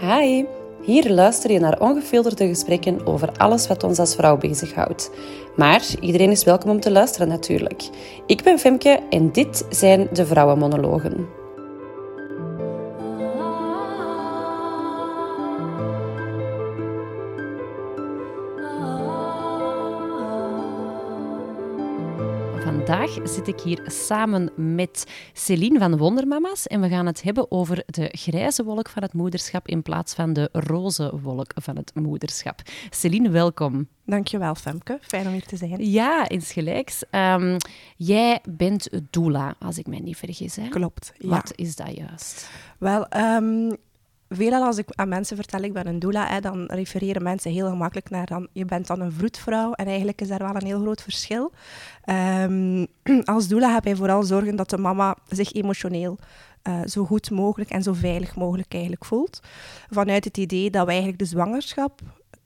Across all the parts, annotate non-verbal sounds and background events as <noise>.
Hi, hier luister je naar ongefilterde gesprekken over alles wat ons als vrouw bezighoudt. Maar iedereen is welkom om te luisteren natuurlijk. Ik ben Femke en dit zijn de Vrouwenmonologen. Zit ik hier samen met Celine van Wondermama's en we gaan het hebben over de grijze wolk van het moederschap in plaats van de roze wolk van het moederschap. Celine, welkom. Dankjewel, Femke. Fijn om hier te zijn. Ja, insgelijks. Um, jij bent doula, als ik mij niet vergis. Hè? Klopt. Ja. Wat is dat juist? Wel, um, veelal als ik aan mensen vertel ik ben een doula, hè, dan refereren mensen heel gemakkelijk naar dan, je bent dan een vroedvrouw. En eigenlijk is daar wel een heel groot verschil. Um, <clears throat> als doula heb je vooral zorgen dat de mama zich emotioneel uh, zo goed mogelijk en zo veilig mogelijk eigenlijk voelt. Vanuit het idee dat we eigenlijk de zwangerschap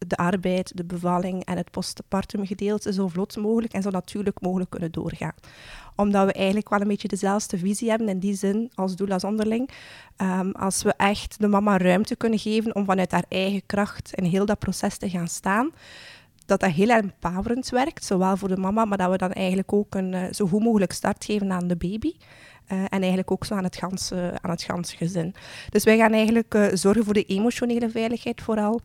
de arbeid, de bevalling en het postpartum gedeelte zo vlot mogelijk en zo natuurlijk mogelijk kunnen doorgaan. Omdat we eigenlijk wel een beetje dezelfde visie hebben in die zin als doula's onderling. Um, als we echt de mama ruimte kunnen geven om vanuit haar eigen kracht in heel dat proces te gaan staan, dat dat heel empowerend werkt, zowel voor de mama, maar dat we dan eigenlijk ook een uh, zo goed mogelijk start geven aan de baby. Uh, en eigenlijk ook zo aan het, ganse, aan het gezin. Dus wij gaan eigenlijk uh, zorgen voor de emotionele veiligheid vooral.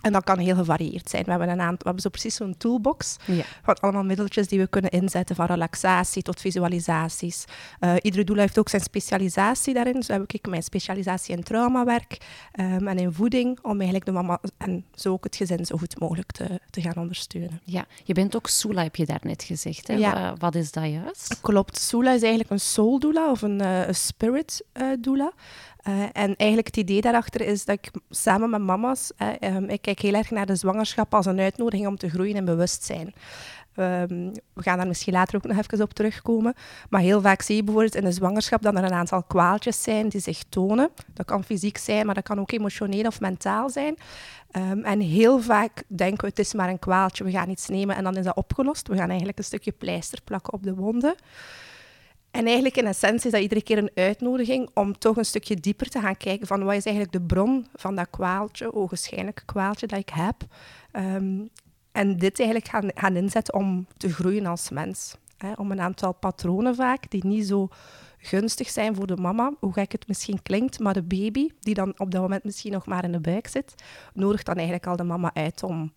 En dat kan heel gevarieerd zijn. We hebben, een aantal, we hebben zo precies zo'n toolbox ja. van allemaal middeltjes die we kunnen inzetten, van relaxatie tot visualisaties. Uh, iedere doula heeft ook zijn specialisatie daarin. Zo heb ik mijn specialisatie in traumawerk um, en in voeding, om eigenlijk de mama en zo ook het gezin zo goed mogelijk te, te gaan ondersteunen. Ja, je bent ook Sula, heb je daarnet gezegd. Hè? Ja. Wat is dat juist? Klopt. Sula is eigenlijk een soul doula of een, uh, spirit uh, doula. Uh, en eigenlijk het idee daarachter is dat ik samen met mama's, uh, um, ik kijk heel erg naar de zwangerschap als een uitnodiging om te groeien in bewustzijn. Um, we gaan daar misschien later ook nog even op terugkomen. Maar heel vaak zie je bijvoorbeeld in de zwangerschap dat er een aantal kwaaltjes zijn die zich tonen. Dat kan fysiek zijn, maar dat kan ook emotioneel of mentaal zijn. Um, en heel vaak denken we, het is maar een kwaaltje, we gaan iets nemen en dan is dat opgelost. We gaan eigenlijk een stukje pleister plakken op de wonden. En eigenlijk in essentie is dat iedere keer een uitnodiging om toch een stukje dieper te gaan kijken van wat is eigenlijk de bron van dat kwaaltje, ogenschijnlijke kwaaltje dat ik heb. Um, en dit eigenlijk gaan, gaan inzetten om te groeien als mens. Om een aantal patronen vaak, die niet zo gunstig zijn voor de mama, hoe gek het misschien klinkt, maar de baby, die dan op dat moment misschien nog maar in de buik zit, nodigt dan eigenlijk al de mama uit om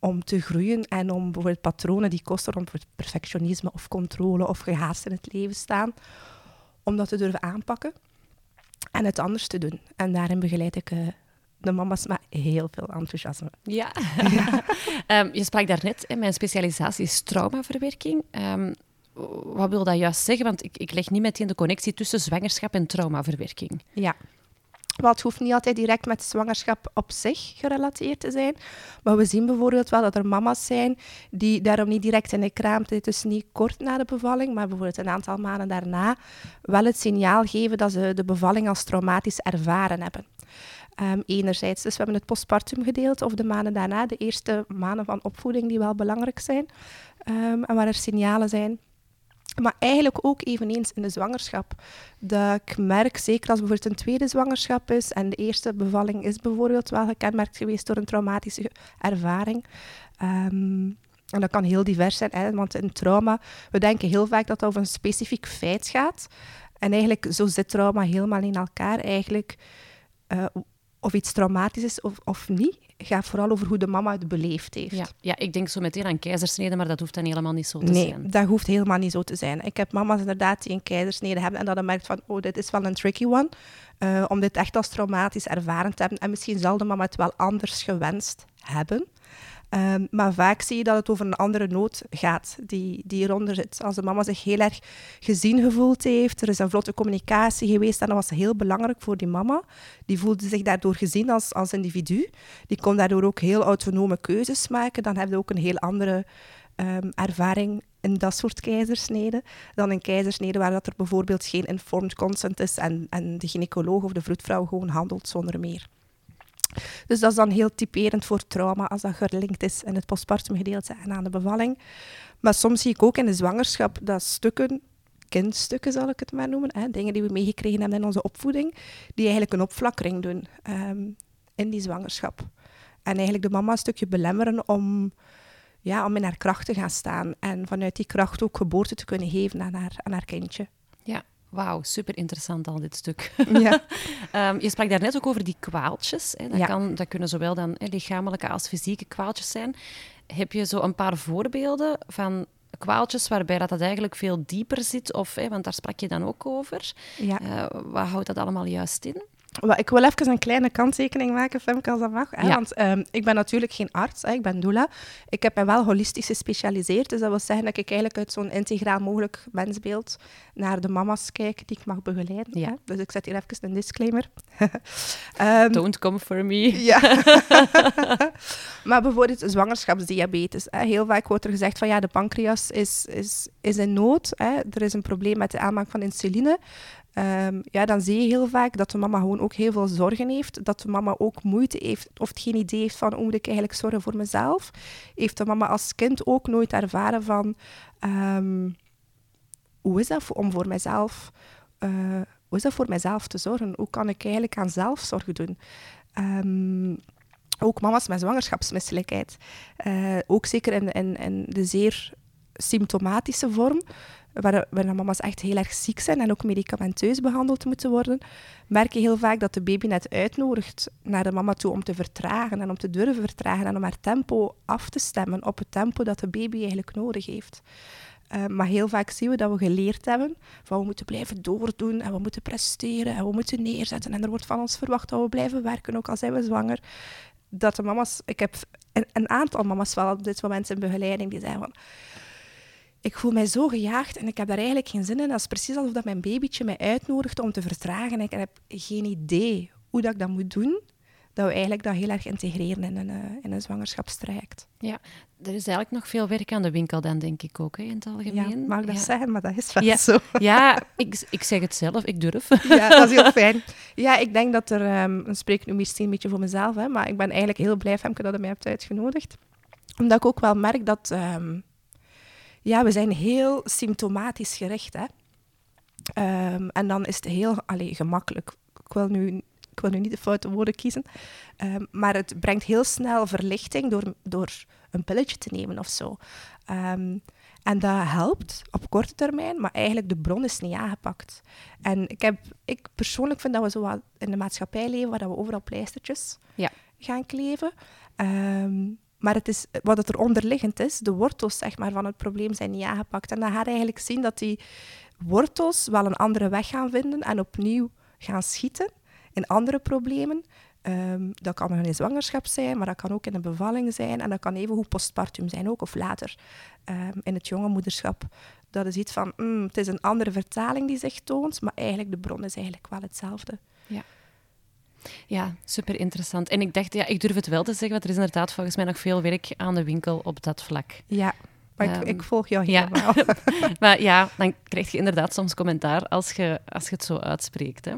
om te groeien en om bijvoorbeeld patronen die kosten rond perfectionisme of controle of gehaast in het leven staan, om dat te durven aanpakken en het anders te doen. En daarin begeleid ik uh, de mama's met heel veel enthousiasme. Ja, ja. <laughs> um, <laughs> je sprak daarnet, hè, mijn specialisatie is traumaverwerking. Um, wat wil dat juist zeggen? Want ik, ik leg niet meteen de connectie tussen zwangerschap en traumaverwerking. Ja, wel, het hoeft niet altijd direct met zwangerschap op zich gerelateerd te zijn. Maar we zien bijvoorbeeld wel dat er mama's zijn die daarom niet direct in de kraamtijd, dus niet kort na de bevalling, maar bijvoorbeeld een aantal maanden daarna, wel het signaal geven dat ze de bevalling als traumatisch ervaren hebben. Um, enerzijds, dus we hebben het postpartum gedeeld, of de maanden daarna, de eerste maanden van opvoeding die wel belangrijk zijn. Um, en waar er signalen zijn maar eigenlijk ook eveneens in de zwangerschap. Dat ik merk, zeker als bijvoorbeeld een tweede zwangerschap is en de eerste bevalling is bijvoorbeeld wel gekenmerkt geweest door een traumatische ervaring. Um, en dat kan heel divers zijn, hè, want in trauma, we denken heel vaak dat het over een specifiek feit gaat. En eigenlijk, zo zit trauma helemaal in elkaar. Eigenlijk, uh, of iets traumatisch is of, of niet, gaat vooral over hoe de mama het beleefd heeft. Ja, ja ik denk zo meteen aan keizersnede, maar dat hoeft dan helemaal niet zo te nee, zijn. Nee, dat hoeft helemaal niet zo te zijn. Ik heb mama's inderdaad die een keizersnede hebben en dat dan merkt van, oh, dit is wel een tricky one, uh, om dit echt als traumatisch ervaren te hebben. En misschien zal de mama het wel anders gewenst hebben. Um, maar vaak zie je dat het over een andere nood gaat die, die hieronder zit. Als de mama zich heel erg gezien gevoeld heeft, er is een vlotte communicatie geweest en dat was heel belangrijk voor die mama. Die voelde zich daardoor gezien als, als individu. Die kon daardoor ook heel autonome keuzes maken. Dan heb je ook een heel andere um, ervaring in dat soort keizersneden dan een keizersnede waar dat er bijvoorbeeld geen informed consent is en, en de gynaecoloog of de vroedvrouw gewoon handelt zonder meer. Dus dat is dan heel typerend voor trauma als dat gelinkt is in het postpartum gedeelte en aan de bevalling. Maar soms zie ik ook in de zwangerschap dat stukken, kindstukken zal ik het maar noemen, hè, dingen die we meegekregen hebben in onze opvoeding, die eigenlijk een opflakkering doen. Um, in die zwangerschap. En eigenlijk de mama een stukje belemmeren om, ja, om in haar kracht te gaan staan. En vanuit die kracht ook geboorte te kunnen geven aan haar, aan haar kindje. Wauw, super interessant al dit stuk. Ja. um, <laughs> je sprak daarnet ook over die kwaaltjes. Hè. Dat, Ja. kan, dat kunnen zowel dan hè, lichamelijke als fysieke kwaaltjes zijn. Heb je zo een paar voorbeelden van kwaaltjes waarbij dat, dat eigenlijk veel dieper zit? Of, hè, want daar sprak je dan ook over. Ja. Eh, wat houdt dat allemaal juist in? Ik wil even een kleine kanttekening maken, Femke, als dat mag. Hè? Ja. Want ehm, ik ben natuurlijk geen arts, hè? ik ben doula. Ik heb mij wel holistisch gespecialiseerd. Dus dat wil zeggen dat ik eigenlijk uit zo'n integraal mogelijk mensbeeld naar de mama's kijk die ik mag begeleiden. Ja. Hè? Dus ik zet hier even een disclaimer. <laughs> Ehm, Don't come for me. ja. <laughs> <laughs> maar bijvoorbeeld zwangerschapsdiabetes. Hè. Heel vaak wordt er gezegd van ja, de pancreas is, is, is in nood. Hè. Er is een probleem met de aanmaak van insuline. Ehm, ja, dan zie je heel vaak dat de mama gewoon ook heel veel zorgen heeft. Dat de mama ook moeite heeft of geen idee heeft van hoe moet ik eigenlijk zorgen voor mezelf. Heeft de mama als kind ook nooit ervaren van ehm, hoe is dat om voor mezelf... eh, hoe is dat voor mezelf te zorgen? Hoe kan ik eigenlijk aan zelfzorg doen? Ehm, ook mama's met zwangerschapsmisselijkheid. Eh, ook zeker in, in de zeer symptomatische vorm, waar, waar mama's echt heel erg ziek zijn en ook medicamenteus behandeld moeten worden, merk je heel vaak dat de baby net uitnodigt naar de mama toe om te vertragen en om te durven vertragen en om haar tempo af te stemmen op het tempo dat de baby eigenlijk nodig heeft. Eh, maar heel vaak zien we dat we geleerd hebben van we moeten blijven doordoen en we moeten presteren en we moeten neerzetten. En er wordt van ons verwacht dat we blijven werken, ook al zijn we zwanger. Dat de mama's, ik heb een, een aantal mama's wel op dit moment in begeleiding die zeggen van ik voel mij zo gejaagd en ik heb daar eigenlijk geen zin in. Dat is precies alsof dat mijn babytje mij uitnodigt om te vertragen. En ik heb geen idee hoe dat ik dat moet doen. Dat we eigenlijk dat heel erg integreren in een, eh, in een zwangerschapstraject. Ja, er is eigenlijk nog veel werk aan de winkel dan, denk ik ook, hè, in het Ja, algemeen. mag ik dat ja. zeggen? Maar dat is wel Ja. zo. Ja, <laughs> ik, ik zeg het zelf, ik durf. Ja, dat is heel <laughs> fijn. Ja, ik denk dat er... ehm dan spreek ik nu misschien een beetje voor mezelf, hè, maar ik ben eigenlijk heel blij, Femke, dat je mij hebt uitgenodigd. Omdat ik ook wel merk dat... ehm, ja, we zijn heel symptomatisch gericht, hè. Ehm, en dan is het heel allee, gemakkelijk. Ik wil, nu, ik wil nu niet de foute woorden kiezen. ehm, maar het brengt heel snel verlichting door, door een pilletje te nemen of zo. Ehm, en dat helpt op korte termijn, maar eigenlijk de bron is niet aangepakt. En ik, heb, ik persoonlijk vind dat we zo wat in de maatschappij leven waar dat we overal pleistertjes Ja. gaan kleven. Maar het is, wat het er onderliggend is, de wortels zeg maar, van het probleem zijn niet aangepakt. En dan ga je eigenlijk zien dat die wortels wel een andere weg gaan vinden en opnieuw gaan schieten in andere problemen. Ehm, dat kan in een zwangerschap zijn, maar dat kan ook in een bevalling zijn. En dat kan even goed postpartum zijn, ook of later ehm, in het jonge moederschap. Dat is iets van, mm, het is een andere vertaling die zich toont, maar eigenlijk de bron is eigenlijk wel hetzelfde. Ja, super interessant. En ik dacht, ja, ik durf het wel te zeggen, want er is inderdaad volgens mij nog veel werk aan de winkel op dat vlak. Ja, maar ik, Ehm, ik volg jou ja. helemaal. <laughs> Maar ja, dan krijg je inderdaad soms commentaar als je, als je het zo uitspreekt. Hè.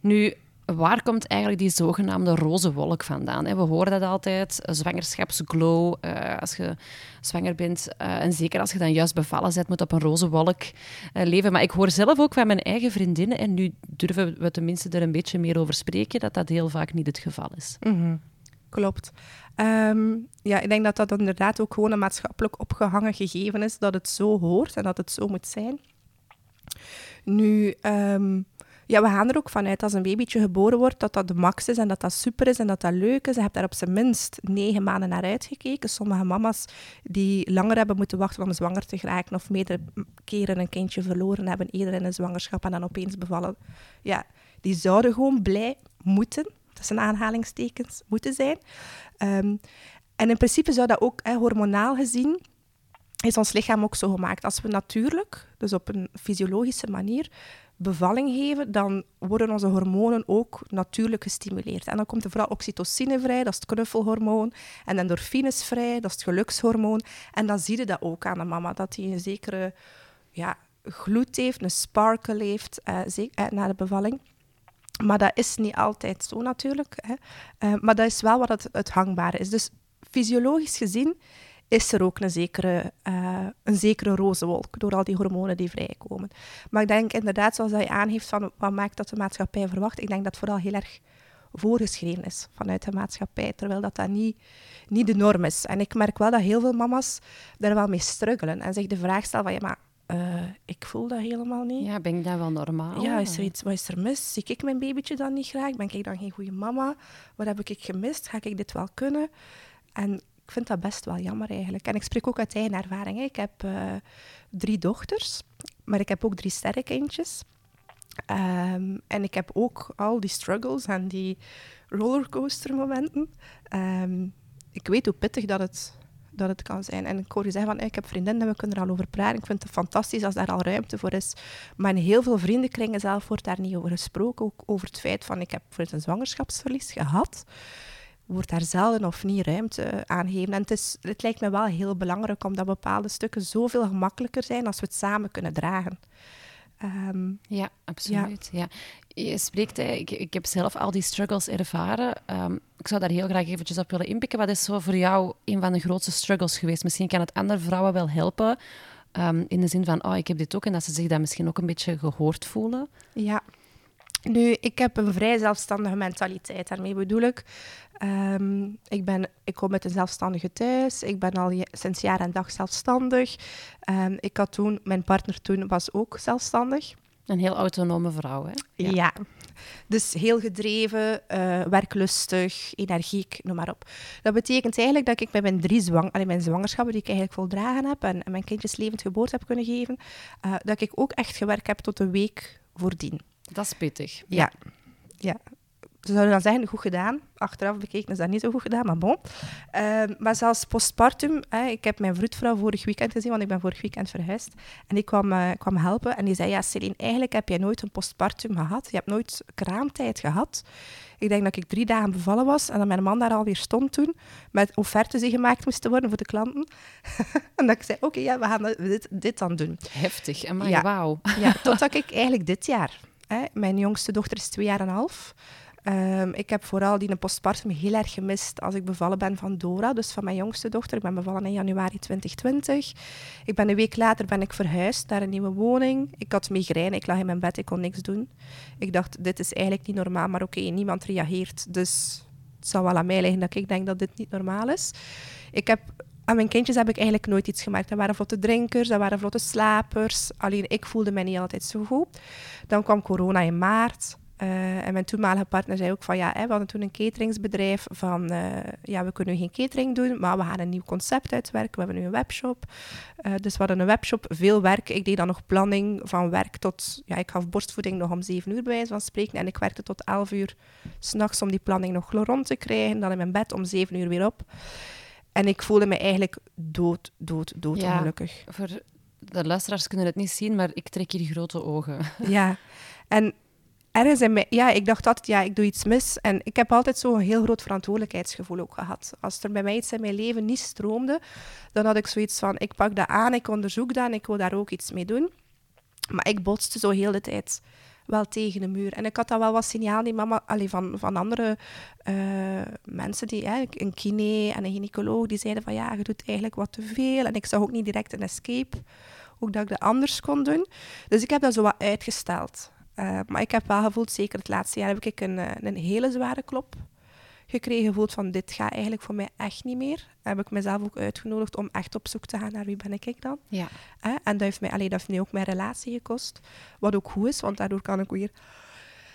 Nu, waar komt eigenlijk die zogenaamde roze wolk vandaan? We horen dat altijd, eh, zwangerschapsglow. eh, als je zwanger bent, eh, en zeker als je dan juist bevallen bent, moet op een roze wolk leven. Maar ik hoor zelf ook van mijn eigen vriendinnen, en nu durven we tenminste er een beetje meer over spreken, dat dat heel vaak niet het geval is. Mhm, Klopt. Ehm, ja, ik denk dat dat inderdaad ook gewoon een maatschappelijk opgehangen gegeven is, dat het zo hoort en dat het zo moet zijn. Nu, ehm, ja, we gaan er ook vanuit als een babytje geboren wordt, dat dat de max is en dat dat super is en dat dat leuk is. Je hebt daar op zijn minst negen maanden naar uitgekeken. Sommige mama's die langer hebben moeten wachten om zwanger te geraken of meerdere keren een kindje verloren hebben, eerder in een zwangerschap en dan opeens bevallen. Ja, die zouden gewoon blij moeten, tussen aanhalingstekens, moeten zijn. Ehm, en in principe zou dat ook, hormonaal gezien, is ons lichaam ook zo gemaakt. Als we natuurlijk, dus op een fysiologische manier, bevalling geven, dan worden onze hormonen ook natuurlijk gestimuleerd. En dan komt er vooral oxytocine vrij, dat is het knuffelhormoon, en endorfines vrij, dat is het gelukshormoon. En dan zie je dat ook aan de mama, dat hij een zekere ja, gloed heeft, een sparkle heeft eh, eh, na de bevalling. Maar dat is niet altijd zo natuurlijk. Hè. Eh, maar dat is wel wat het, het hangbare is. Dus fysiologisch gezien is er ook een zekere, eh, een zekere roze wolk door al die hormonen die vrijkomen. Maar ik denk inderdaad, zoals dat je aangeeft, van wat maakt dat de maatschappij verwacht, ik denk dat het vooral heel erg voorgeschreven is vanuit de maatschappij, terwijl dat, dat niet, niet de norm is. En ik merk wel dat heel veel mama's daar wel mee struggelen en zich de vraag stellen van, ja, maar uh, ik voel dat helemaal niet. Ja, ben ik dan wel normaal? Ja, is er iets, wat is er mis? Zie ik mijn babytje dan niet graag? Ben ik dan geen goede mama? Wat heb ik gemist? Ga ik dit wel kunnen? En ik vind dat best wel jammer eigenlijk. En ik spreek ook uit eigen ervaring. Ik heb uh, drie dochters, maar ik heb ook drie sterrenkindjes. Um, en ik heb ook al die struggles en die rollercoaster momenten. Um, ik weet hoe pittig dat het dat het kan zijn. En ik hoor je zeggen van, ik heb vriendinnen, we kunnen er al over praten. Ik vind het fantastisch als daar al ruimte voor is. Maar in heel veel vriendenkringen zelf wordt daar niet over gesproken. Ook over het feit van, ik heb voor een zwangerschapsverlies gehad. Wordt daar zelden of niet ruimte aan gegeven. En het, is, het lijkt me wel heel belangrijk omdat bepaalde stukken zoveel gemakkelijker zijn als we het samen kunnen dragen. Um, ja, absoluut. Ja. Je spreekt, ik, ik heb zelf al die struggles ervaren. Um, ik zou daar heel graag eventjes op willen inpikken. Wat is zo voor jou een van de grootste struggles geweest? Misschien kan het andere vrouwen wel helpen. Um, in de zin van, oh, ik heb dit ook. En dat ze zich dan misschien ook een beetje gehoord voelen. Ja, nu, ik heb een vrij zelfstandige mentaliteit. Daarmee bedoel ik, um, ik, ben, ik kom met een zelfstandige thuis. Ik ben al sinds jaar en dag zelfstandig. Um, ik had toen, mijn partner toen was ook zelfstandig. Een heel autonome vrouw, hè? Ja. ja. Dus heel gedreven, uh, werklustig, energiek, noem maar op. Dat betekent eigenlijk dat ik bij mijn drie zwang, allee, mijn zwangerschappen, die ik eigenlijk voldragen heb en, en mijn kindjes levend geboorte heb kunnen geven, uh, dat ik ook echt gewerkt heb tot een week voordien. Dat is pittig. Ja. ja. Ze zouden dan zeggen, goed gedaan. Achteraf bekeken is dat niet zo goed gedaan, maar bon. Uh, maar zelfs postpartum, hè, ik heb mijn vroedvrouw vorig weekend gezien, want ik ben vorig weekend verhuisd. En die kwam, uh, kwam helpen en die zei, ja Celine, eigenlijk heb jij nooit een postpartum gehad. Je hebt nooit kraamtijd gehad. Ik denk dat ik drie dagen bevallen was en dat mijn man daar alweer stond toen, met offertes die gemaakt moesten worden voor de klanten. <laughs> en dat ik zei, oké, ja, we gaan dit, dit dan doen. Heftig, en ja. wauw. ja, totdat ik eigenlijk dit jaar Mijn jongste dochter is twee jaar en een half. Um, ik heb vooral die postpartum heel erg gemist als ik bevallen ben van Dora, dus van mijn jongste dochter. Ik ben bevallen in januari 2020. Ik ben een week later ben ik verhuisd naar een nieuwe woning. Ik had migraine, ik lag in mijn bed, ik kon niks doen. Ik dacht, dit is eigenlijk niet normaal, maar oké, niemand reageert. Dus het zou wel aan mij liggen dat ik denk dat dit niet normaal is. Ik heb aan mijn kindjes heb ik eigenlijk nooit iets gemaakt. Dat waren vlotte drinkers, dat waren vlotte slapers. Alleen ik voelde mij niet altijd zo goed. Dan kwam corona in maart. Uh, en mijn toenmalige partner zei ook van ja, we hadden toen een cateringsbedrijf van uh, ja, we kunnen nu geen catering doen, maar we gaan een nieuw concept uitwerken. We hebben nu een webshop. Uh, dus we hadden een webshop, veel werk. Ik deed dan nog planning van werk tot, ja, ik gaf borstvoeding nog om zeven uur bij wijze van spreken. En ik werkte tot elf uur s'nachts om die planning nog rond te krijgen. Dan in mijn bed om zeven uur weer op. En ik voelde me eigenlijk dood, dood, dood ja, ongelukkig. Voor de luisteraars kunnen het niet zien, maar ik trek hier grote ogen. <laughs> Ja, en ergens in mij, ja, ik dacht altijd, ja, ik doe iets mis. En ik heb altijd zo'n heel groot verantwoordelijkheidsgevoel ook gehad. Als er bij mij iets in mijn leven niet stroomde, dan had ik zoiets van, ik pak dat aan, ik onderzoek dat en ik wil daar ook iets mee doen. Maar ik botste zo heel de tijd wel tegen de muur. En ik had dat wel wat signaal die mama, allee, van, van andere uh, mensen, die, hè, een kine en een gynaecoloog, die zeiden van ja, je doet eigenlijk wat te veel. En ik zag ook niet direct een escape, ook dat ik dat anders kon doen. Dus ik heb dat zo wat uitgesteld. Uh, maar ik heb wel gevoeld, zeker het laatste jaar, heb ik een, eh, een hele zware klop gekregen, gevoeld van dit gaat eigenlijk voor mij echt niet meer. Heb ik mezelf ook uitgenodigd om echt op zoek te gaan naar wie ben ik dan. Ja. en dat heeft, mij, allee, dat heeft mij ook mijn relatie gekost. Wat ook goed is, want daardoor kan ik weer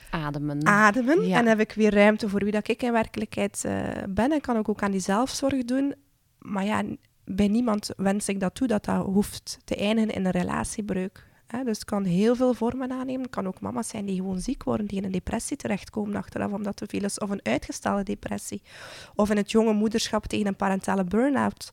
ademen. ademen. En heb ik weer ruimte voor wie dat ik in werkelijkheid uh, ben. En kan ik ook aan die zelfzorg doen. Maar ja, bij niemand wens ik dat toe, dat dat hoeft te eindigen in een relatiebreuk. Dus het kan heel veel vormen aannemen. Het kan ook mama's zijn die gewoon ziek worden, die in een depressie terechtkomen achteraf omdat veel is. Of een uitgestelde depressie. Of in het jonge moederschap tegen een parentale burn-out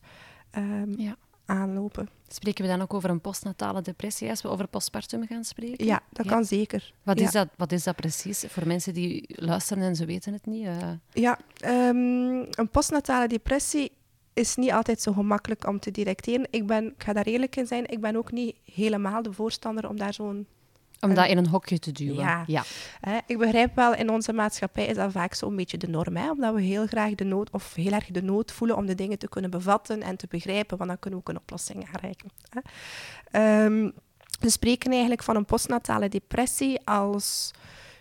um, ja. aanlopen. Spreken we dan ook over een postnatale depressie als we over postpartum gaan spreken? Ja, dat kan zeker. Wat, is dat, wat is dat precies voor mensen die luisteren en ze weten het niet? Uh... Ja, um, een postnatale depressie is niet altijd zo gemakkelijk om te directeren. Ik, ben, ik ga daar eerlijk in zijn, ik ben ook niet helemaal de voorstander om daar zo'n... Om dat in een hokje te duwen. Ja. ja. ik begrijp wel, in onze maatschappij is dat vaak zo'n beetje de norm. Hè? Omdat we heel graag de nood, of heel erg de nood voelen om de dingen te kunnen bevatten en te begrijpen, want dan kunnen we ook een oplossing aanreiken. Hè? Um, we spreken eigenlijk van een postnatale depressie als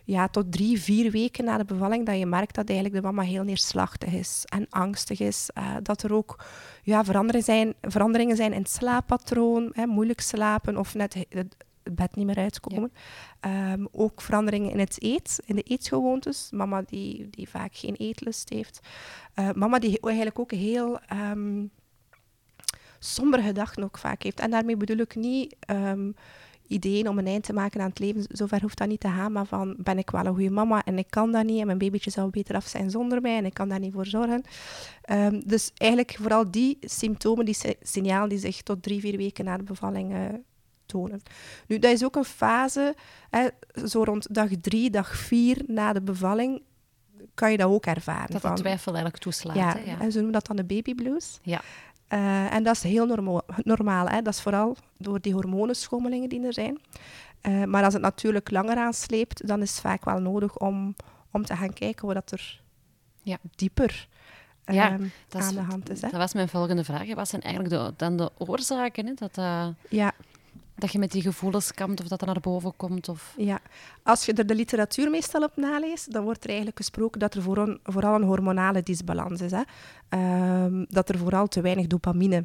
ja, tot drie, vier weken na de bevalling dat je merkt dat eigenlijk de mama heel neerslachtig is en angstig is. Uh, dat er ook ja, veranderingen, zijn, veranderingen zijn in het slaappatroon, hè, moeilijk slapen of net het bed niet meer uitkomen. Ehm, ook veranderingen in het eet, in de eetgewoontes. Mama die, die vaak geen eetlust heeft. Uh, mama die eigenlijk ook heel um, sombere gedachten ook vaak heeft. En daarmee bedoel ik niet um, ideeën om een eind te maken aan het leven. Zover hoeft dat niet te gaan, maar van ben ik wel een goede mama en ik kan dat niet en mijn babytje zou beter af zijn zonder mij en ik kan daar niet voor zorgen. Um, dus eigenlijk vooral die symptomen, die signalen die zich tot drie, vier weken na de bevalling uh, tonen. Nu, dat is ook een fase, hè, zo rond dag drie, dag vier na de bevalling, kan je dat ook ervaren. Dat de twijfel eigenlijk toeslaat. Ja, hè, ja. en ze noemen dat dan de baby blues. Ja. Uh, en dat is heel normaal. normaal hè? Dat is vooral door die hormonenschommelingen die er zijn. Uh, maar als het natuurlijk langer aansleept, dan is het vaak wel nodig om, om te gaan kijken wat er ja. dieper ja, um, aan de hand is. Hè? Dat was mijn volgende vraag. Wat zijn eigenlijk de, dan de oorzaken? Hè? Dat, uh, ja dat je met die gevoelens kampt of dat er naar boven komt? Of... Ja, als je er de literatuur meestal op naleest, dan wordt er eigenlijk gesproken dat er vooral, vooral een hormonale disbalans is. Hè? Um, dat er vooral te weinig dopamine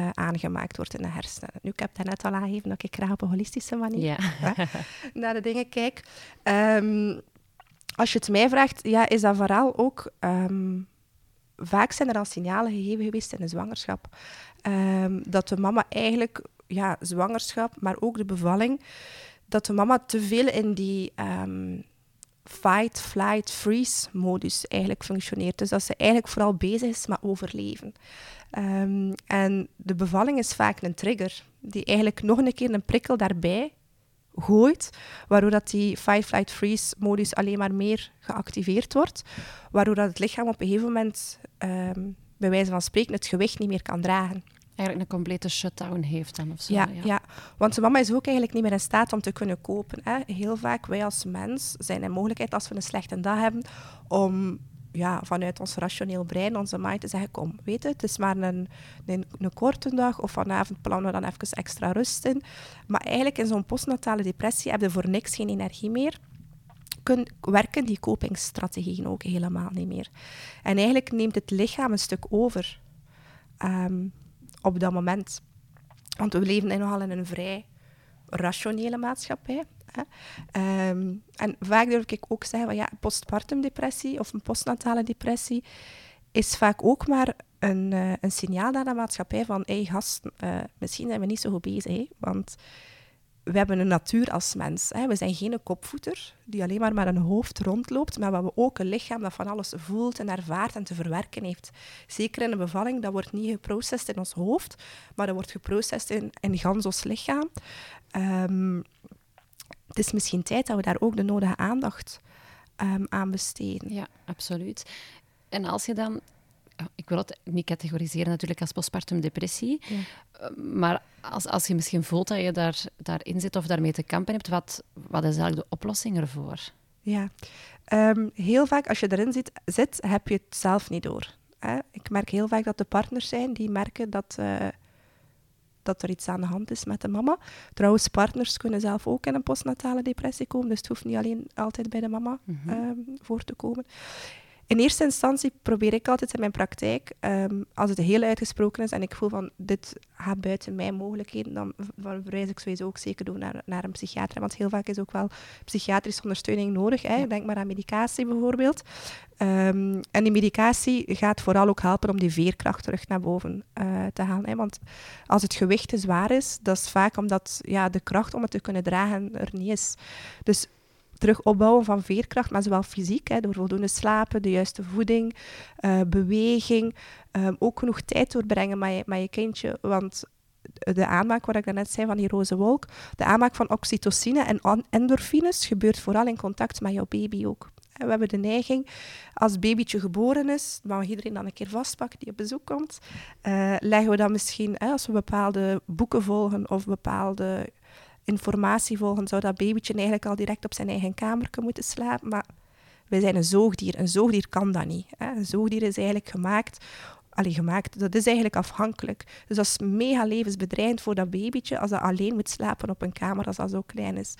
uh, aangemaakt wordt in de hersenen. Nu, ik heb daarnet al aangegeven dat ik graag op een holistische manier ja. <laughs> hè, naar de dingen kijk. Um, als je het mij vraagt, ja, is dat vooral ook... Um, vaak zijn er al signalen gegeven geweest in de zwangerschap. dat de mama eigenlijk ja, zwangerschap, maar ook de bevalling, dat de mama te veel in die um, fight, flight, freeze modus eigenlijk functioneert. Dus dat ze eigenlijk vooral bezig is met overleven. Um, en de bevalling is vaak een trigger, die eigenlijk nog een keer een prikkel daarbij gooit, waardoor dat die fight, flight, freeze modus alleen maar meer geactiveerd wordt, waardoor dat het lichaam op een gegeven moment, um, bij wijze van spreken, het gewicht niet meer kan dragen eigenlijk een complete shutdown heeft dan of zo. Ja, ja. want de mama is ook eigenlijk niet meer in staat om te kunnen kopen. Hè. Heel vaak, wij als mens, zijn in mogelijkheid als we een slechte dag hebben, om ja, vanuit ons rationeel brein, onze mind, te zeggen, kom, weet het, het is maar een, een, een, korte dag of vanavond plannen we dan even extra rust in. Maar eigenlijk in zo'n postnatale depressie heb je voor niks geen energie meer. Kun, werken die kopingsstrategieën ook helemaal niet meer. En eigenlijk neemt het lichaam een stuk over. Um, op dat moment. Want we leven nogal in een vrij rationele maatschappij. Hè. Um, en vaak durf ik ook zeggen van ja, postpartum depressie of een postnatale depressie is vaak ook maar een, uh, een signaal naar de maatschappij van hé hey, uh, misschien zijn we niet zo goed bezig. Hè, want we hebben een natuur als mens. Hè. We zijn geen kopvoeter die alleen maar met een hoofd rondloopt, maar we hebben ook een lichaam dat van alles voelt en ervaart en te verwerken heeft. Zeker in een bevalling, dat wordt niet geprocessed in ons hoofd, maar dat wordt geprocessed in, in gans ons lichaam. Um, het is misschien tijd dat we daar ook de nodige aandacht um, aan besteden. Ja, absoluut. En als je dan ik wil het niet categoriseren natuurlijk als postpartum depressie. Ja. Eh, maar als, als je misschien voelt dat je daar, daarin zit of daarmee te kampen hebt, wat, wat is eigenlijk de oplossing ervoor? Ja, um, heel vaak als je erin zit, zit, heb je het zelf niet door. Hè? Ik merk heel vaak dat de partners zijn die merken dat, uh, dat er iets aan de hand is met de mama. Trouwens, partners kunnen zelf ook in een postnatale depressie komen, dus het hoeft niet alleen altijd bij de mama mm -hmm. um, voor te komen. In eerste instantie probeer ik altijd in mijn praktijk, um, als het heel uitgesproken is en ik voel van dit gaat buiten mijn mogelijkheden, dan, dan verwijs ik sowieso ook zeker door naar, naar een psychiater. Want heel vaak is ook wel psychiatrische ondersteuning nodig. Hè. Ja. Denk maar aan medicatie bijvoorbeeld. Um, en die medicatie gaat vooral ook helpen om die veerkracht terug naar boven uh, te halen. Hè. Want als het gewicht te zwaar is, dat is vaak omdat ja, de kracht om het te kunnen dragen er niet is. Dus terug opbouwen van veerkracht, maar zowel fysiek, hè, door voldoende slapen, de juiste voeding, uh, beweging, um, ook genoeg tijd doorbrengen met je, met je kindje. Want de aanmaak, wat ik net zei van die roze wolk, de aanmaak van oxytocine en endorfines gebeurt vooral in contact met jouw baby ook. We hebben de neiging, als babytje geboren is, mag iedereen dan een keer vastpakken die op bezoek komt, uh, leggen we dan misschien, als we bepaalde boeken volgen of bepaalde informatie volgen, zou dat babytje eigenlijk al direct op zijn eigen kamer moeten slapen. Maar wij zijn een zoogdier. Een zoogdier kan dat niet. Hè. Een zoogdier is eigenlijk gemaakt Allee, gemaakt. Dat is eigenlijk afhankelijk. Dus dat is mega levensbedreigend voor dat babytje als dat alleen moet slapen op een kamer als dat zo klein is.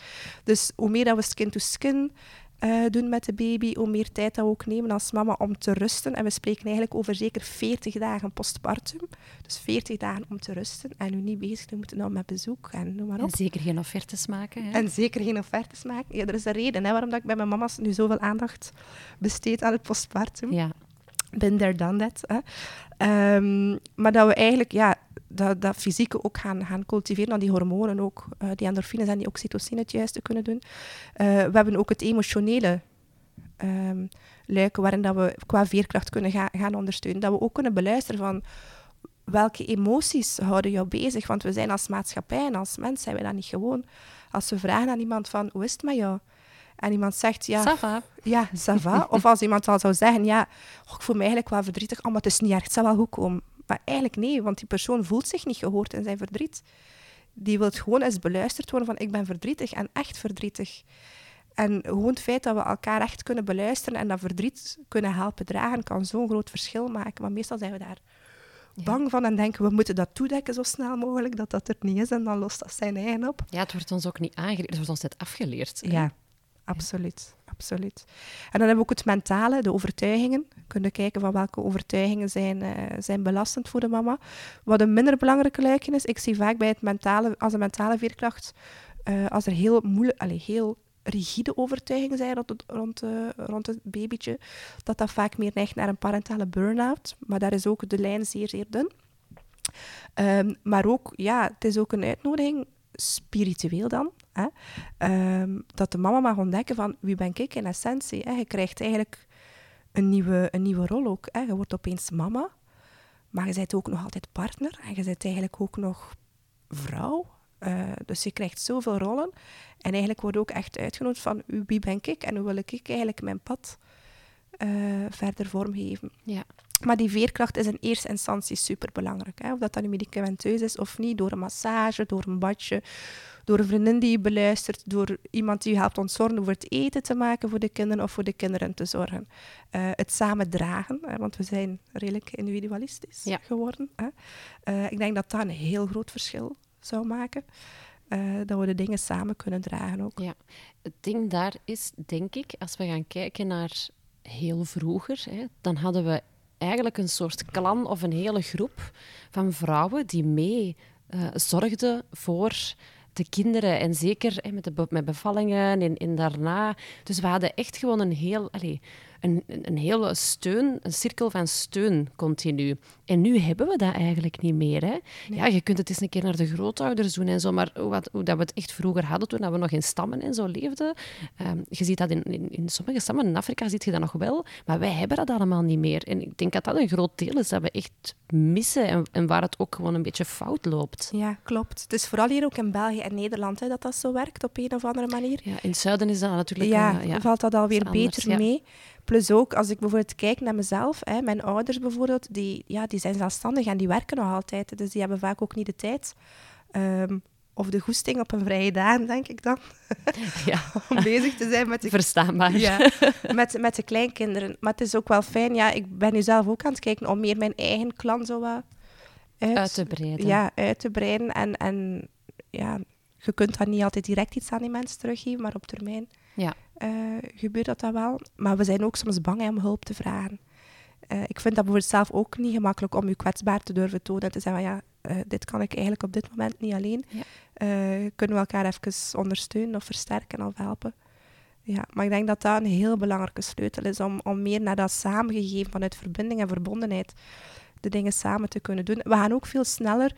Dus hoe meer dat we skin-to-skin eh, doen met de baby, hoe meer tijd dat we ook nemen als mama om te rusten. En we spreken eigenlijk over zeker 40 dagen postpartum. Dus 40 dagen om te rusten en nu niet bezig te moeten nou met bezoek en noem maar op. En zeker geen offertes maken. Hè? En zeker geen offertes maken. Ja, er is een reden hè, waarom dat ik bij mijn mama's nu zoveel aandacht besteed aan het postpartum. Ja. Ben there, done that. Hè. Ehm, maar dat we eigenlijk ja, dat, dat fysieke ook gaan, gaan cultiveren, dan die hormonen ook, uh, die endorfines en die oxytocine het juiste kunnen doen. Uh, we hebben ook het emotionele um, luik, waarin dat we qua veerkracht kunnen ga, gaan ondersteunen. Dat we ook kunnen beluisteren van welke emoties houden jou bezig. Want we zijn als maatschappij en als mens zijn we dat niet gewoon. Als we vragen aan iemand van, hoe is het met jou? En iemand zegt, ja... Sava. Ja, ça <laughs> of als iemand al zou zeggen, ja, oh, ik voel me eigenlijk wel verdrietig, oh, maar het is niet erg, het zal wel goed komen. Maar eigenlijk nee, want die persoon voelt zich niet gehoord in zijn verdriet. Die wil gewoon eens beluisterd worden van, ik ben verdrietig en echt verdrietig. En gewoon het feit dat we elkaar echt kunnen beluisteren en dat verdriet kunnen helpen dragen, kan zo'n groot verschil maken. Maar meestal zijn we daar bang van en denken we moeten dat toedekken zo snel mogelijk, dat dat er niet is en dan lost dat zijn eigen op. Ja, het wordt ons ook niet aangeleerd, het wordt ons net afgeleerd. Ja, absoluut. absoluut. En dan hebben we ook het mentale, de overtuigingen. We kunnen kijken van welke overtuigingen zijn, uh, zijn belastend voor de mama. Wat een minder belangrijke luikje is, ik zie vaak bij het mentale, als een mentale veerkracht, uh, als er heel moeilijk, allez, heel rigide overtuigingen zijn rond het, rond, uh, rond het babytje, dat dat vaak meer neigt naar een parentale burn-out. Maar daar is ook de lijn zeer, zeer dun. Um, maar ook, ja, het is ook een uitnodiging, spiritueel dan, um, dat de mama mag ontdekken van wie ben ik in essentie. Hè. Je krijgt eigenlijk een nieuwe, een nieuwe rol ook. Hè. Je wordt opeens mama, maar je bent ook nog altijd partner en je bent eigenlijk ook nog vrouw. Uh, dus je krijgt zoveel rollen. En eigenlijk wordt ook echt uitgenodigd van wie ben ik en hoe wil ik eigenlijk mijn pad uh, verder vormgeven. Ja. Maar die veerkracht is in eerste instantie superbelangrijk. Hè? Of dat dan nu medicamenteus is of niet, door een massage, door een badje, door een vriendin die je beluistert, door iemand die je helpt ontzorgen voor het eten te maken voor de kinderen of voor de kinderen te zorgen. Uh, het samen dragen, hè? want we zijn redelijk individualistisch ja. geworden. Hè? Uh, ik denk dat dat een heel groot verschil zou maken. Uh, dat we de dingen samen kunnen dragen ook. Ja, het ding daar is, denk ik, als we gaan kijken naar heel vroeger, hè, dan hadden we eigenlijk een soort klan of een hele groep van vrouwen die mee uh, zorgden voor de kinderen. En zeker met, de, met bevallingen en, en daarna. Dus we hadden echt gewoon een heel... Allez, een, een hele steun, een cirkel van steun continu. En nu hebben we dat eigenlijk niet meer. Hè? Ja, je kunt het eens een keer naar de grootouders doen en zo, maar hoe, wat, hoe dat we het echt vroeger hadden toen we nog in stammen en zo leefden. Um, je ziet dat in, in, in, sommige stammen, in Afrika zie je dat nog wel, maar wij hebben dat allemaal niet meer. En ik denk dat dat een groot deel is dat we echt missen en, en waar het ook gewoon een beetje fout loopt. Ja, klopt. Het is vooral hier ook in België en Nederland hè, dat dat zo werkt op een of andere manier. Ja, in het zuiden is dat natuurlijk... Ja, uh, ja valt dat alweer beter mee. Plus ook, als ik bijvoorbeeld kijk naar mezelf, hè, mijn ouders bijvoorbeeld, die, ja, die zijn zelfstandig en die werken nog altijd. Dus die hebben vaak ook niet de tijd. Um, of de goesting op een vrije dag, denk ik dan. <laughs> Ja. <laughs> Om bezig te zijn met de... Verstaanbaar. Ja, <laughs> met, met de kleinkinderen. Maar het is ook wel fijn, ja, ik ben nu zelf ook aan het kijken om meer mijn eigen klan zo wat uit, uit te breiden. Ja, uit te breiden. En, en ja, je kunt dan niet altijd direct iets aan die mensen teruggeven, maar op termijn ja. uh, gebeurt dat dan wel. Maar we zijn ook soms bang om hulp te vragen. Uh, ik vind dat bijvoorbeeld zelf ook niet gemakkelijk om je kwetsbaar te durven tonen en te zeggen, ja, uh, dit kan ik eigenlijk op dit moment niet alleen. Ja. kunnen we elkaar even ondersteunen of versterken of helpen? Ja, maar ik denk dat dat een heel belangrijke sleutel is om, om meer naar dat samengegeven vanuit verbinding en verbondenheid de dingen samen te kunnen doen. We gaan ook veel sneller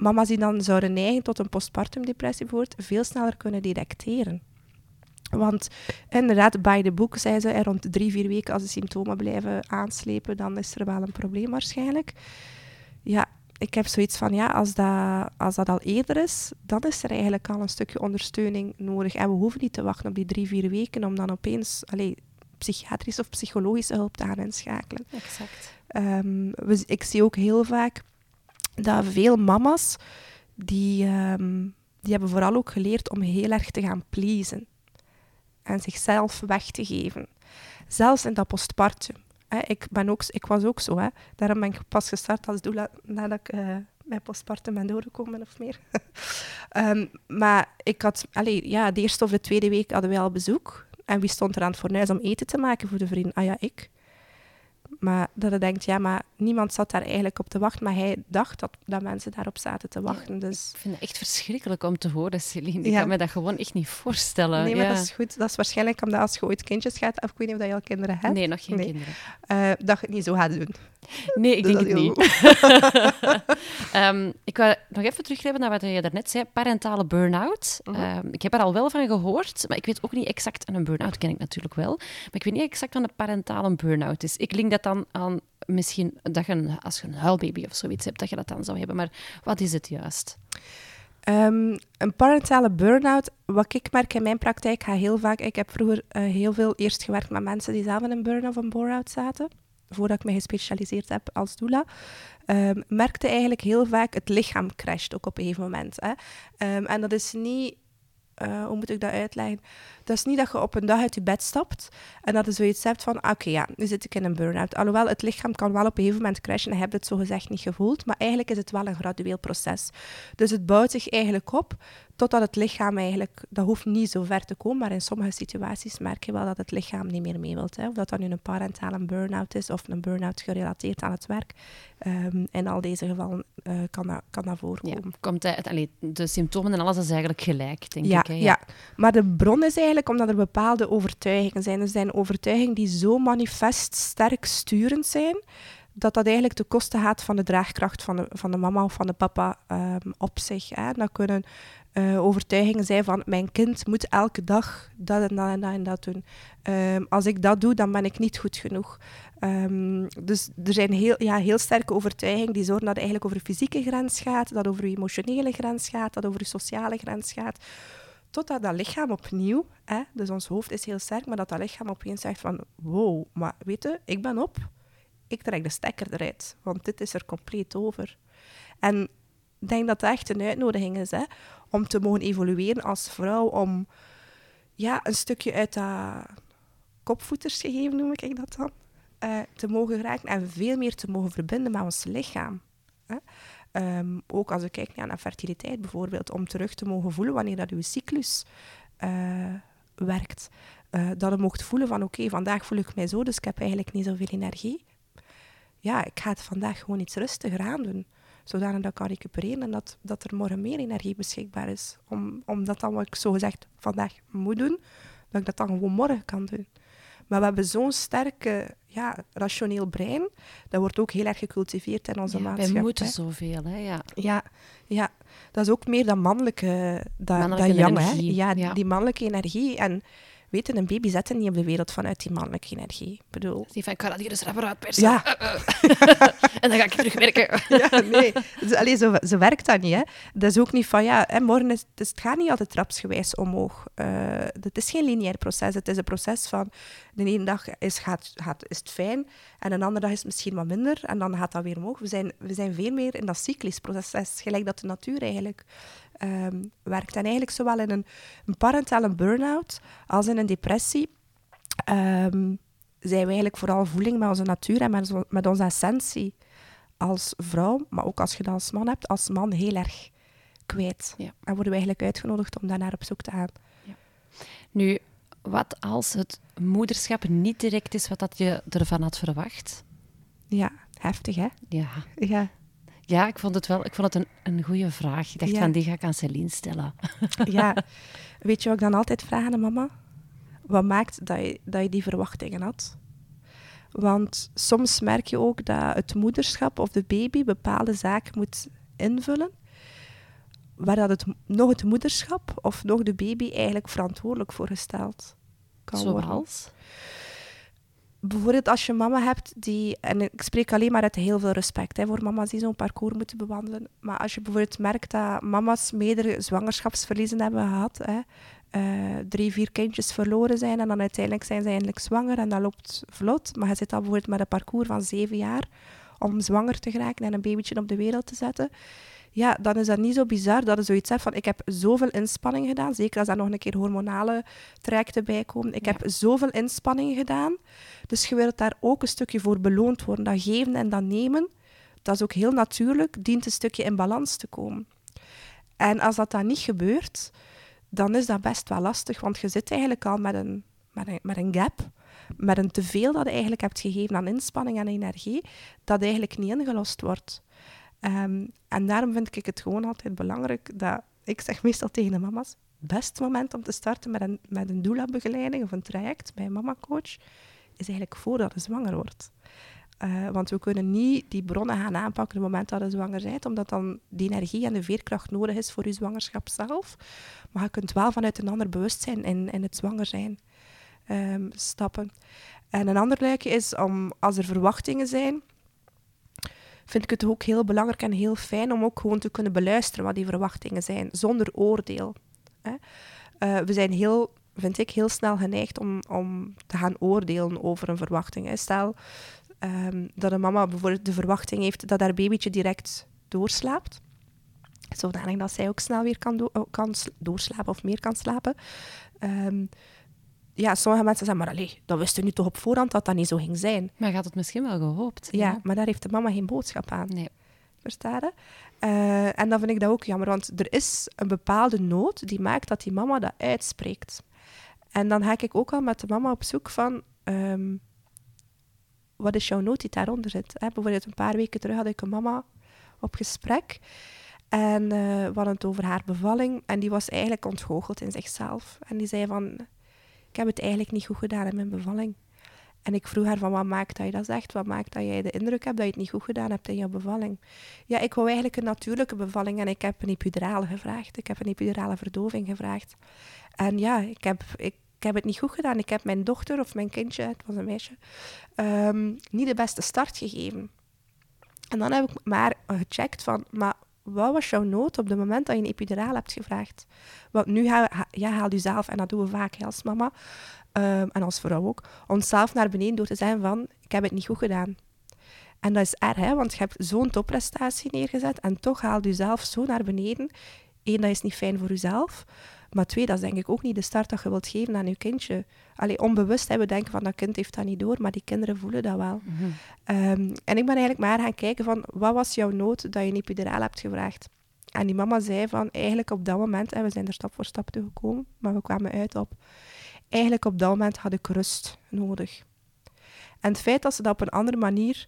mama's die dan zouden neigen tot een postpartum depressie bijvoorbeeld, veel sneller kunnen detecteren. Want inderdaad, bij de boek zei ze, rond drie, vier weken als de symptomen blijven aanslepen, dan is er wel een probleem waarschijnlijk. Ja, ik heb zoiets van, ja, als dat, als dat al eerder is, dan is er eigenlijk al een stukje ondersteuning nodig. En we hoeven niet te wachten op die drie, vier weken om dan opeens allee, psychiatrische of psychologische hulp te gaan inschakelen. Exact. Um, we, ik zie ook heel vaak dat veel mama's, die, um, die hebben vooral ook geleerd om heel erg te gaan pleasen. En zichzelf weg te geven. Zelfs in dat postpartum. Ik, ben ook, ik was ook zo. Hè. Daarom ben ik pas gestart als doula nadat ik uh, mijn postpartum ben doorgekomen of meer. um, <laughs> maar ik had, allee, ja, de eerste of de tweede week hadden wij al bezoek. En wie stond er aan het fornuis om eten te maken voor de vriend? Ah ja, ik. Maar dat hij denkt, ja, maar niemand zat daar eigenlijk op te wachten. Maar hij dacht dat, dat mensen daarop zaten te wachten. Dus... Ik vind het echt verschrikkelijk om te horen, Celine. Ik kan me dat gewoon echt niet voorstellen. Nee, maar ja. dat is goed. Dat is waarschijnlijk omdat als je ooit kindjes gaat... Of ik weet niet of je al kinderen hebt. Nee, nog geen kinderen. Uh, dat je het niet zo gaat doen. Nee, ik dus denk het niet. um, <laughs> ik wil nog even teruggrijpen naar wat je daarnet zei. Parentale burn-out. -huh. um, ik heb er al wel van gehoord, maar ik weet ook niet exact... En een burn-out ken ik natuurlijk wel. Maar ik weet niet exact wat een parentale burn-out is. Ik link dat dan aan misschien dat je een, als je een huilbaby of zoiets hebt, dat je dat dan zou hebben. Maar wat is het juist? Um, een parentale burn-out, wat ik merk in mijn praktijk, ga heel vaak... Ik heb vroeger uh, heel veel eerst gewerkt met mensen die zelf in een burn- of een bore-out zaten. Voordat ik me gespecialiseerd heb als doula. Um, merkte eigenlijk heel vaak het lichaam crasht ook op een gegeven moment. Hè. Um, en dat is niet... Uh, hoe moet ik dat uitleggen? Dat is niet dat je op een dag uit je bed stapt en dat je zoiets hebt van, oké, okay, ja, nu zit ik in een burn-out. Alhoewel, het lichaam kan wel op een gegeven moment crashen en hebt het zogezegd niet gevoeld, maar eigenlijk is het wel een gradueel proces. Dus het bouwt zich eigenlijk op totdat het lichaam eigenlijk, dat hoeft niet zo ver te komen, maar in sommige situaties merk je wel dat het lichaam niet meer mee wilt. Hè. Of dat dat nu een parentale burn-out is of een burn-out gerelateerd aan het werk. Um, in al deze gevallen uh, kan, dat, kan dat voorkomen. Ja, komt het, allee, de symptomen en alles is eigenlijk gelijk, denk ja, ik. Hè? Ja. ja, maar de bron is eigenlijk omdat er bepaalde overtuigingen zijn. Er zijn overtuigingen die zo manifest sterk sturend zijn, dat dat eigenlijk ten koste gaat van de draagkracht van de, van de mama of van de papa um, op zich. Hè. Dat kunnen uh, overtuigingen zijn van mijn kind moet elke dag dat en dat en dat en dat doen. Um, als ik dat doe, dan ben ik niet goed genoeg. Um, dus er zijn heel, ja, heel sterke overtuigingen die zorgen dat het eigenlijk over de fysieke grens gaat, dat over je emotionele grens gaat, dat over je sociale grens gaat. Totdat dat lichaam opnieuw, hè, dus ons hoofd is heel sterk, maar dat dat lichaam opeens zegt van wow, maar weet je, ik ben op, ik trek de stekker eruit, want dit is er compleet over. En denk dat dat echt een uitnodiging is, hè, om te mogen evolueren als vrouw, om ja, een stukje uit dat kopvoeters gegeven, noem ik dat dan, uh, te mogen raken en veel meer te mogen verbinden met ons lichaam. Hè. Um, ook als we kijken naar fertiliteit bijvoorbeeld, om terug te mogen voelen wanneer dat uw cyclus uh, werkt. Uh, dat je mocht voelen van oké, vandaag voel ik mij zo, dus ik heb eigenlijk niet zoveel energie. Ja, ik ga het vandaag gewoon iets rustiger aan doen. Zodanig dat ik kan recupereren en dat, dat er morgen meer energie beschikbaar is. Om, om dat dan wat ik zo gezegd vandaag moet doen, dat ik dat dan gewoon morgen kan doen. Maar we hebben zo'n sterke, ja, rationeel brein. Dat wordt ook heel erg gecultiveerd in onze ja, maatschappij. Wij moeten zoveel, hè? Ja. ja. Ja, dat is ook meer dan mannelijke, dat, mannelijke dat energie. Hè? Ja, ja, die mannelijke energie. En weet je, een baby zet er niet op de wereld vanuit die mannelijke energie. Ik bedoel... Die van, ik ga dat hier eens rapper uitpersen. Ja. <laughs> <laughs> en dan ga ik terugwerken. <laughs> ja, nee. Dus, allee, zo, zo werkt dat niet. Hè. Dat is ook niet van, ja, hè, morgen is, dus het gaat niet altijd trapsgewijs omhoog. Uh, het is geen lineair proces. Het is een proces van, de ene dag is, gaat, gaat, is het fijn en een andere dag is het misschien wat minder en dan gaat dat weer omhoog. We zijn, we zijn veel meer in dat cyclisch proces, gelijk dat de natuur eigenlijk um, werkt. En eigenlijk zowel in een, een parentale burn-out als in een depressie um, zijn we eigenlijk vooral voeling met onze natuur en met, met onze essentie als vrouw, maar ook als je dat als man hebt, als man heel erg kwijt. Ja. En worden we eigenlijk uitgenodigd om daar naar op zoek te gaan. Ja. Nu, wat als het moederschap niet direct is wat dat je ervan had verwacht? Ja, heftig hè? Ja. Ja. Ja, ik vond het wel ik vond het een, een goede vraag. Ik dacht Ja. van, die ga ik aan Celine stellen. <laughs> ja. <laughs> Weet je wat ik dan altijd vraag aan de mama? Wat maakt dat je, dat je die verwachtingen had? Want soms merk je ook dat het moederschap of de baby bepaalde zaken moet invullen, waar dat het, nog het moederschap of nog de baby eigenlijk verantwoordelijk voor gesteld kan worden. Zoals? Bijvoorbeeld als je mama hebt die, en ik spreek alleen maar uit heel veel respect hè, voor mama's die zo'n parcours moeten bewandelen, maar als je bijvoorbeeld merkt dat mama's meerdere zwangerschapsverliezen hebben gehad, hè, uh, drie, vier kindjes verloren zijn en dan uiteindelijk zijn ze eindelijk zwanger en dat loopt vlot, maar je zit dan bijvoorbeeld met een parcours van zeven jaar om zwanger te geraken en een babytje op de wereld te zetten, ja, dan is dat niet zo bizar dat je zoiets hebt van ik heb zoveel inspanning gedaan, zeker als daar nog een keer hormonale trajecten bij komen. Ik Ja. heb zoveel inspanning gedaan, dus je wilt daar ook een stukje voor beloond worden. Dat geven en dat nemen, dat is ook heel natuurlijk, dient een stukje in balans te komen. En als dat dan niet gebeurt, dan is dat best wel lastig, want je zit eigenlijk al met een, met met een, met een gap, met een teveel dat je eigenlijk hebt gegeven aan inspanning en energie, dat eigenlijk niet ingelost wordt. Ehm, en daarom vind ik het gewoon altijd belangrijk dat, ik zeg meestal tegen de mama's, beste moment om te starten met een, met een doula-begeleiding of een traject bij een mama-coach, is eigenlijk voordat je zwanger wordt. Uh, want we kunnen niet die bronnen gaan aanpakken op het moment dat je zwanger bent, omdat dan die energie en de veerkracht nodig is voor je zwangerschap zelf. Maar je kunt wel vanuit een ander bewustzijn in, in het zwanger zijn um, stappen. En een ander luikje is om, als er verwachtingen zijn, vind ik het ook heel belangrijk en heel fijn om ook gewoon te kunnen beluisteren wat die verwachtingen zijn, zonder oordeel. Hè. Uh, we zijn heel, vind ik, heel snel geneigd om, om te gaan oordelen over een verwachting. Hè. Stel um, dat een mama bijvoorbeeld de verwachting heeft dat haar babytje direct doorslaapt. Zodanig dat zij ook snel weer kan, kan doorslapen of meer kan slapen. Um, ja, sommige mensen zeggen, maar allee, dat wisten nu toch op voorhand dat dat niet zo ging zijn. Maar gaat het misschien wel gehoopt. Ja, maar daar heeft de mama geen boodschap aan. Nee. Verstaan uh, En dan vind ik dat ook jammer, want er is een bepaalde nood die maakt dat die mama dat uitspreekt. En dan ga ik ook al met de mama op zoek van... Um, wat is jouw nood die daaronder zit? Hè? Bijvoorbeeld een paar weken terug had ik een mama op gesprek. En uh, we hadden het over haar bevalling. En die was eigenlijk ontgoocheld in zichzelf. En die zei van ik heb het eigenlijk niet goed gedaan in mijn bevalling. En ik vroeg haar van, wat maakt dat je dat zegt? Wat maakt dat jij de indruk hebt dat je het niet goed gedaan hebt in je bevalling? Ja, ik wou eigenlijk een natuurlijke bevalling en ik heb een epidurale gevraagd. Ik heb een epidurale verdoving gevraagd. En ja, ik heb, ik, heb het niet goed gedaan. Ik heb mijn dochter of mijn kindje, het was een meisje, ehm, niet de beste start gegeven. En dan heb ik maar gecheckt van, maar wat was jouw nood op het moment dat je een epiduraal hebt gevraagd? Want nu haal, ja, haal je zelf, en dat doen we vaak als mama um, en als vrouw ook, onszelf naar beneden door te zeggen van, ik heb het niet goed gedaan. En dat is erg, hè, want je hebt zo'n topprestatie neergezet en toch haal je zelf zo naar beneden. Eén, dat is niet fijn voor jezelf. Maar twee, dat is denk ik ook niet de start dat je wilt geven aan je kindje. Allee, onbewust hebben we denken van dat kind heeft dat niet door, maar die kinderen voelen dat wel. Mhm. Ehm, en ik ben eigenlijk maar gaan kijken van wat was jouw nood dat je een epiduraal hebt gevraagd. En die mama zei van eigenlijk op dat moment, en we zijn er stap voor stap toe gekomen, maar we kwamen uit op, eigenlijk op dat moment had ik rust nodig. En het feit dat ze dat op een andere manier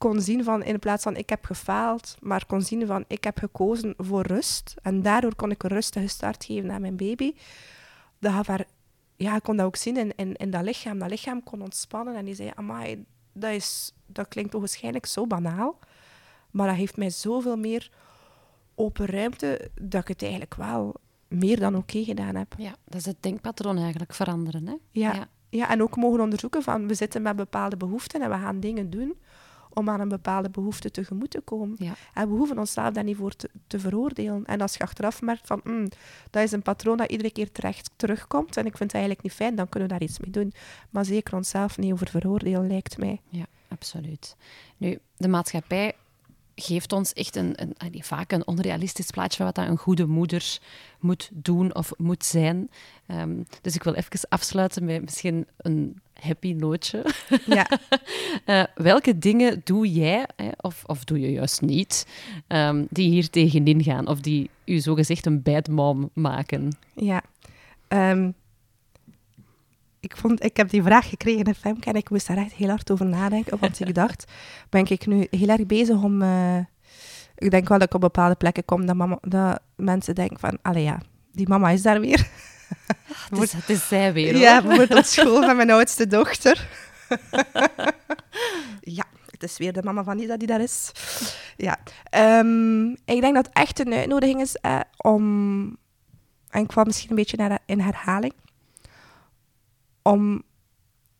kon zien van, in plaats van ik heb gefaald, maar kon zien van ik heb gekozen voor rust. En daardoor kon ik een rustige start geven aan mijn baby. Dat gaf haar, ja, ik kon dat ook zien in, in, in dat lichaam. Dat lichaam kon ontspannen en die zei, amai, dat, is, dat klinkt waarschijnlijk zo banaal, maar dat heeft mij zoveel meer open ruimte dat ik het eigenlijk wel meer dan oké gedaan heb. Ja, dat is het denkpatroon eigenlijk veranderen. Hè? Ja, ja. ja, en ook mogen onderzoeken van we zitten met bepaalde behoeften en we gaan dingen doen om aan een bepaalde behoefte tegemoet te komen. Ja. En we hoeven onszelf daar niet voor te, te, veroordelen. En als je achteraf merkt van, mm, dat is een patroon dat iedere keer terecht terugkomt en ik vind het eigenlijk niet fijn, dan kunnen we daar iets mee doen. Maar zeker onszelf niet over veroordelen, lijkt mij. Ja, absoluut. Nu, de maatschappij geeft ons echt een, een, vaak een onrealistisch plaatje van wat een goede moeder moet doen of moet zijn. Ehm, dus ik wil even afsluiten met misschien een happy nootje. Ja. uh, <laughs> welke dingen doe jij, hè, of, of doe je juist niet, um, die hier tegenin gaan of die u zogezegd een bad mom maken? Ja. Um, ik, vond, ik heb die vraag gekregen in Femke en ik moest daar echt heel hard over nadenken. Want ik dacht, ben ik nu heel erg bezig om... Uh, ik denk wel dat ik op bepaalde plekken kom dat, mama, dat mensen denken van... Allee ja, die mama is daar weer. Het is, het is zij weer, hoor. Ja, bijvoorbeeld school van mijn oudste dochter. <laughs> ja, het is weer de mama van Isa die daar is. Ja. Um, ik denk dat het echt een uitnodiging is eh, om... En ik kwam misschien een beetje naar, in herhaling om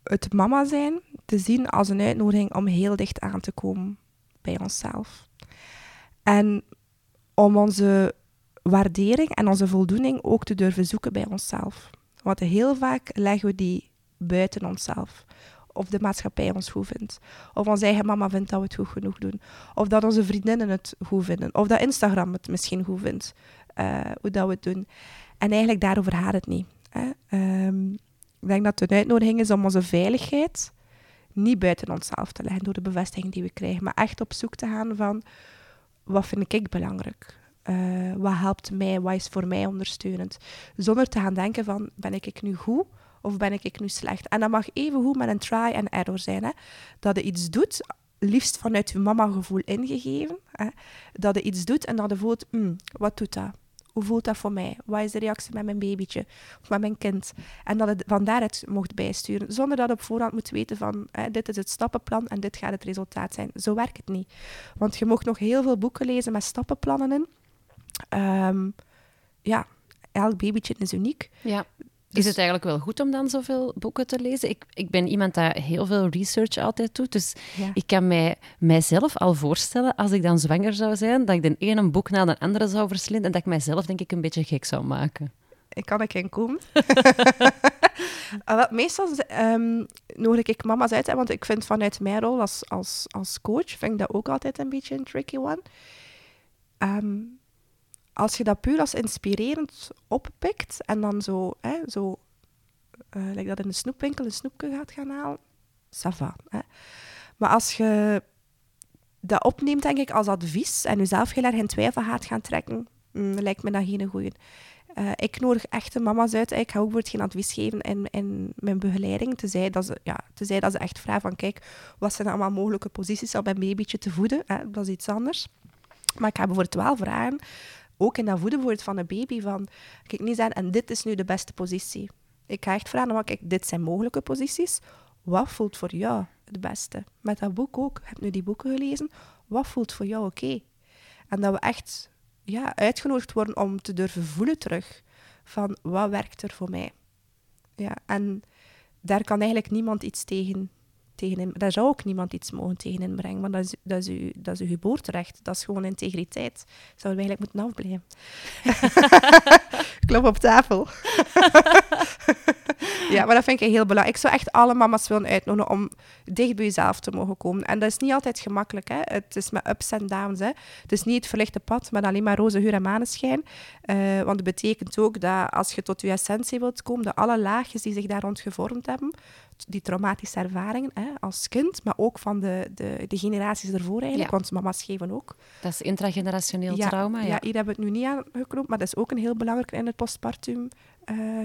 het mama zijn te zien als een uitnodiging om heel dicht aan te komen bij onszelf. En om onze waardering en onze voldoening ook te durven zoeken bij onszelf. Want heel vaak leggen we die buiten onszelf. Of de maatschappij ons goed vindt. Of onze eigen mama vindt dat we het goed genoeg doen. Of dat onze vriendinnen het goed vinden. Of dat Instagram het misschien goed vindt. Uh, hoe dat we het doen. En eigenlijk daarover gaat het niet. Hè. Ehm, ik denk dat het een uitnodiging is om onze veiligheid niet buiten onszelf te leggen door de bevestiging die we krijgen, maar echt op zoek te gaan van wat vind ik belangrijk? Uh, wat helpt mij? Wat is voor mij ondersteunend? Zonder te gaan denken van ben ik nu goed Of ben ik nu slecht? En dat mag even goed met een try and error zijn. Hè? Dat je iets doet, liefst vanuit je mama-gevoel ingegeven. Hè? Dat je iets doet en dat je voelt, mm, wat doet dat? Voelt dat voor mij? Wat is de reactie met mijn babytje of met mijn kind? En dat het van daaruit mocht bijsturen, zonder dat op voorhand moet weten van hè, dit is het stappenplan en dit gaat het resultaat zijn. Zo werkt het niet. Want je mocht nog heel veel boeken lezen met stappenplannen in. Um, ja, elk babytje is uniek. Ja. Is dus het eigenlijk wel goed om dan zoveel boeken te lezen? Ik, ik ben iemand dat heel veel research altijd doet. Dus ik kan mij, mijzelf al voorstellen, als ik dan zwanger zou zijn, dat ik de ene boek na de andere zou verslinden en dat ik mijzelf denk ik een beetje gek zou maken. Ik kan ik geen komen. <laughs> Meestal um, nodig ik mama's uit, want ik vind vanuit mijn rol als, als, als coach, vind ik dat ook altijd een beetje een tricky one. Um, als je dat puur als inspirerend oppikt en dan zo, hè, zo like dat in de snoepwinkel een snoepje gaat gaan halen, ça hè. Maar als je dat opneemt, denk ik, als advies en jezelf heel erg in twijfel gaat gaan trekken, mm, lijkt me dat geen goeie. Uh, ik nodig echte mama's uit. Ik ga ook bijvoorbeeld geen advies geven in, mijn begeleiding. Tenzij dat, ze, ja, dat ze echt vragen van, kijk, wat zijn allemaal mogelijke posities om mijn babytje te voeden? Hè? Dat is iets anders. Maar ik ga bijvoorbeeld wel vragen ook in dat voeden wordt van een baby, van kijk niet zeggen, en dit is nu de beste positie. Ik ga echt vragen, maar kijk, dit zijn mogelijke posities. Wat voelt voor jou het beste? Met dat boek ook. Ik heb nu die boeken gelezen. Wat voelt voor jou oké? En dat we echt ja, uitgenodigd worden om te durven voelen terug van wat werkt er voor mij. Ja, en daar kan eigenlijk niemand iets tegen tegen Daar zou ook niemand iets mogen tegen inbrengen, want dat is, dat is, uw, dat is uw geboorterecht. Dat is gewoon integriteit. Zouden we eigenlijk moeten afblijven. <laughs> Klop op tafel. <laughs> ja, maar dat vind ik heel belangrijk. Ik zou echt alle mama's willen uitnodigen om dicht bij jezelf te mogen komen. En dat is niet altijd gemakkelijk. Hè. Het is met ups en downs. Hè. Het is niet het verlichte pad met alleen maar roze huur en maneschijn. Uh, want het betekent ook dat als je tot je essentie wilt komen, dat alle laagjes die zich daar rond gevormd hebben, die traumatische ervaringen hè, als kind, maar ook van de, de, de generaties ervoor eigenlijk, want mama's geven ook. Dat is intragenerationeel trauma, ja. Ja, hier hebben we het nu niet aan geknoopt, maar dat is ook een heel belangrijk in het postpartum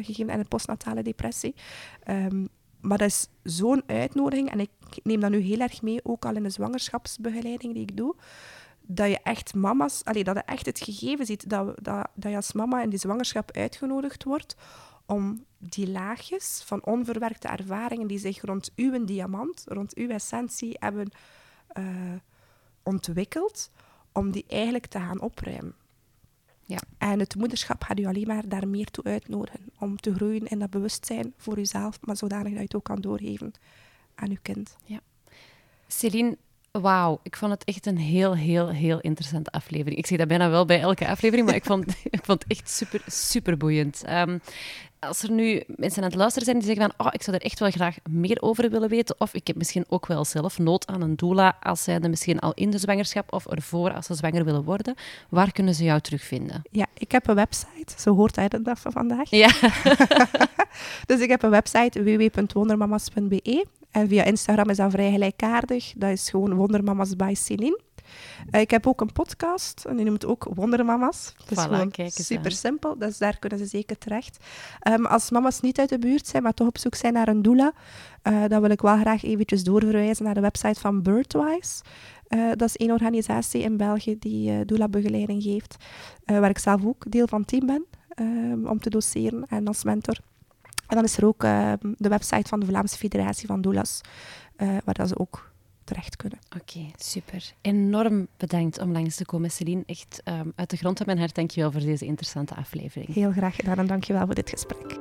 gegeven en de postnatale depressie. Um, maar dat is zo'n uitnodiging, en ik neem dat nu heel erg mee, ook al in de zwangerschapsbegeleiding die ik doe, dat je echt mama's, allee, dat je echt het gegeven ziet dat, dat, dat je als mama in die zwangerschap uitgenodigd wordt om die laagjes van onverwerkte ervaringen die zich rond uw diamant, rond uw essentie hebben uh, ontwikkeld, om die eigenlijk te gaan opruimen. Ja. En het moederschap gaat u alleen maar daar meer toe uitnodigen om te groeien in dat bewustzijn voor uzelf, maar zodanig dat je het ook kan doorgeven aan uw kind. Ja. Celine, Wauw, ik vond het echt een heel, heel, heel interessante aflevering. Ik zeg dat bijna wel bij elke aflevering, maar ik vond, <laughs> ik vond het echt super, super boeiend. Um, als er nu mensen aan het luisteren zijn die zeggen van oh, ik zou er echt wel graag meer over willen weten, of ik heb misschien ook wel zelf nood aan een doula als zij er misschien al in de zwangerschap of ervoor als ze zwanger willen worden, waar kunnen ze jou terugvinden? Ja, ik heb een website, zo hoort hij dag van vandaag. Ja. <laughs> dus ik heb een website www.wondermamas.be en via Instagram is dat vrij gelijkaardig. Dat is gewoon Wondermamas by Celine. Uh, ik heb ook een podcast en die noemt ook Wondermama's. Dat is gewoon super simpel, dus daar kunnen ze zeker terecht. Um, als mama's niet uit de buurt zijn, maar toch op zoek zijn naar een doula, uh, dan wil ik wel graag eventjes doorverwijzen naar de website van Birdwise. Uh, dat is één organisatie in België die doula-begeleiding geeft, waar ik zelf ook deel van het team ben um, om te doseren en als mentor. En dan is er ook ehm, de website van de Vlaamse Federatie van Doulas, waar dat ze ook terecht kunnen. Oké, super. Enorm bedankt om langs te komen, Celine. Echt ehm, uit de grond van mijn hart, dankjewel voor deze interessante aflevering. Heel graag gedaan en dankjewel voor dit gesprek.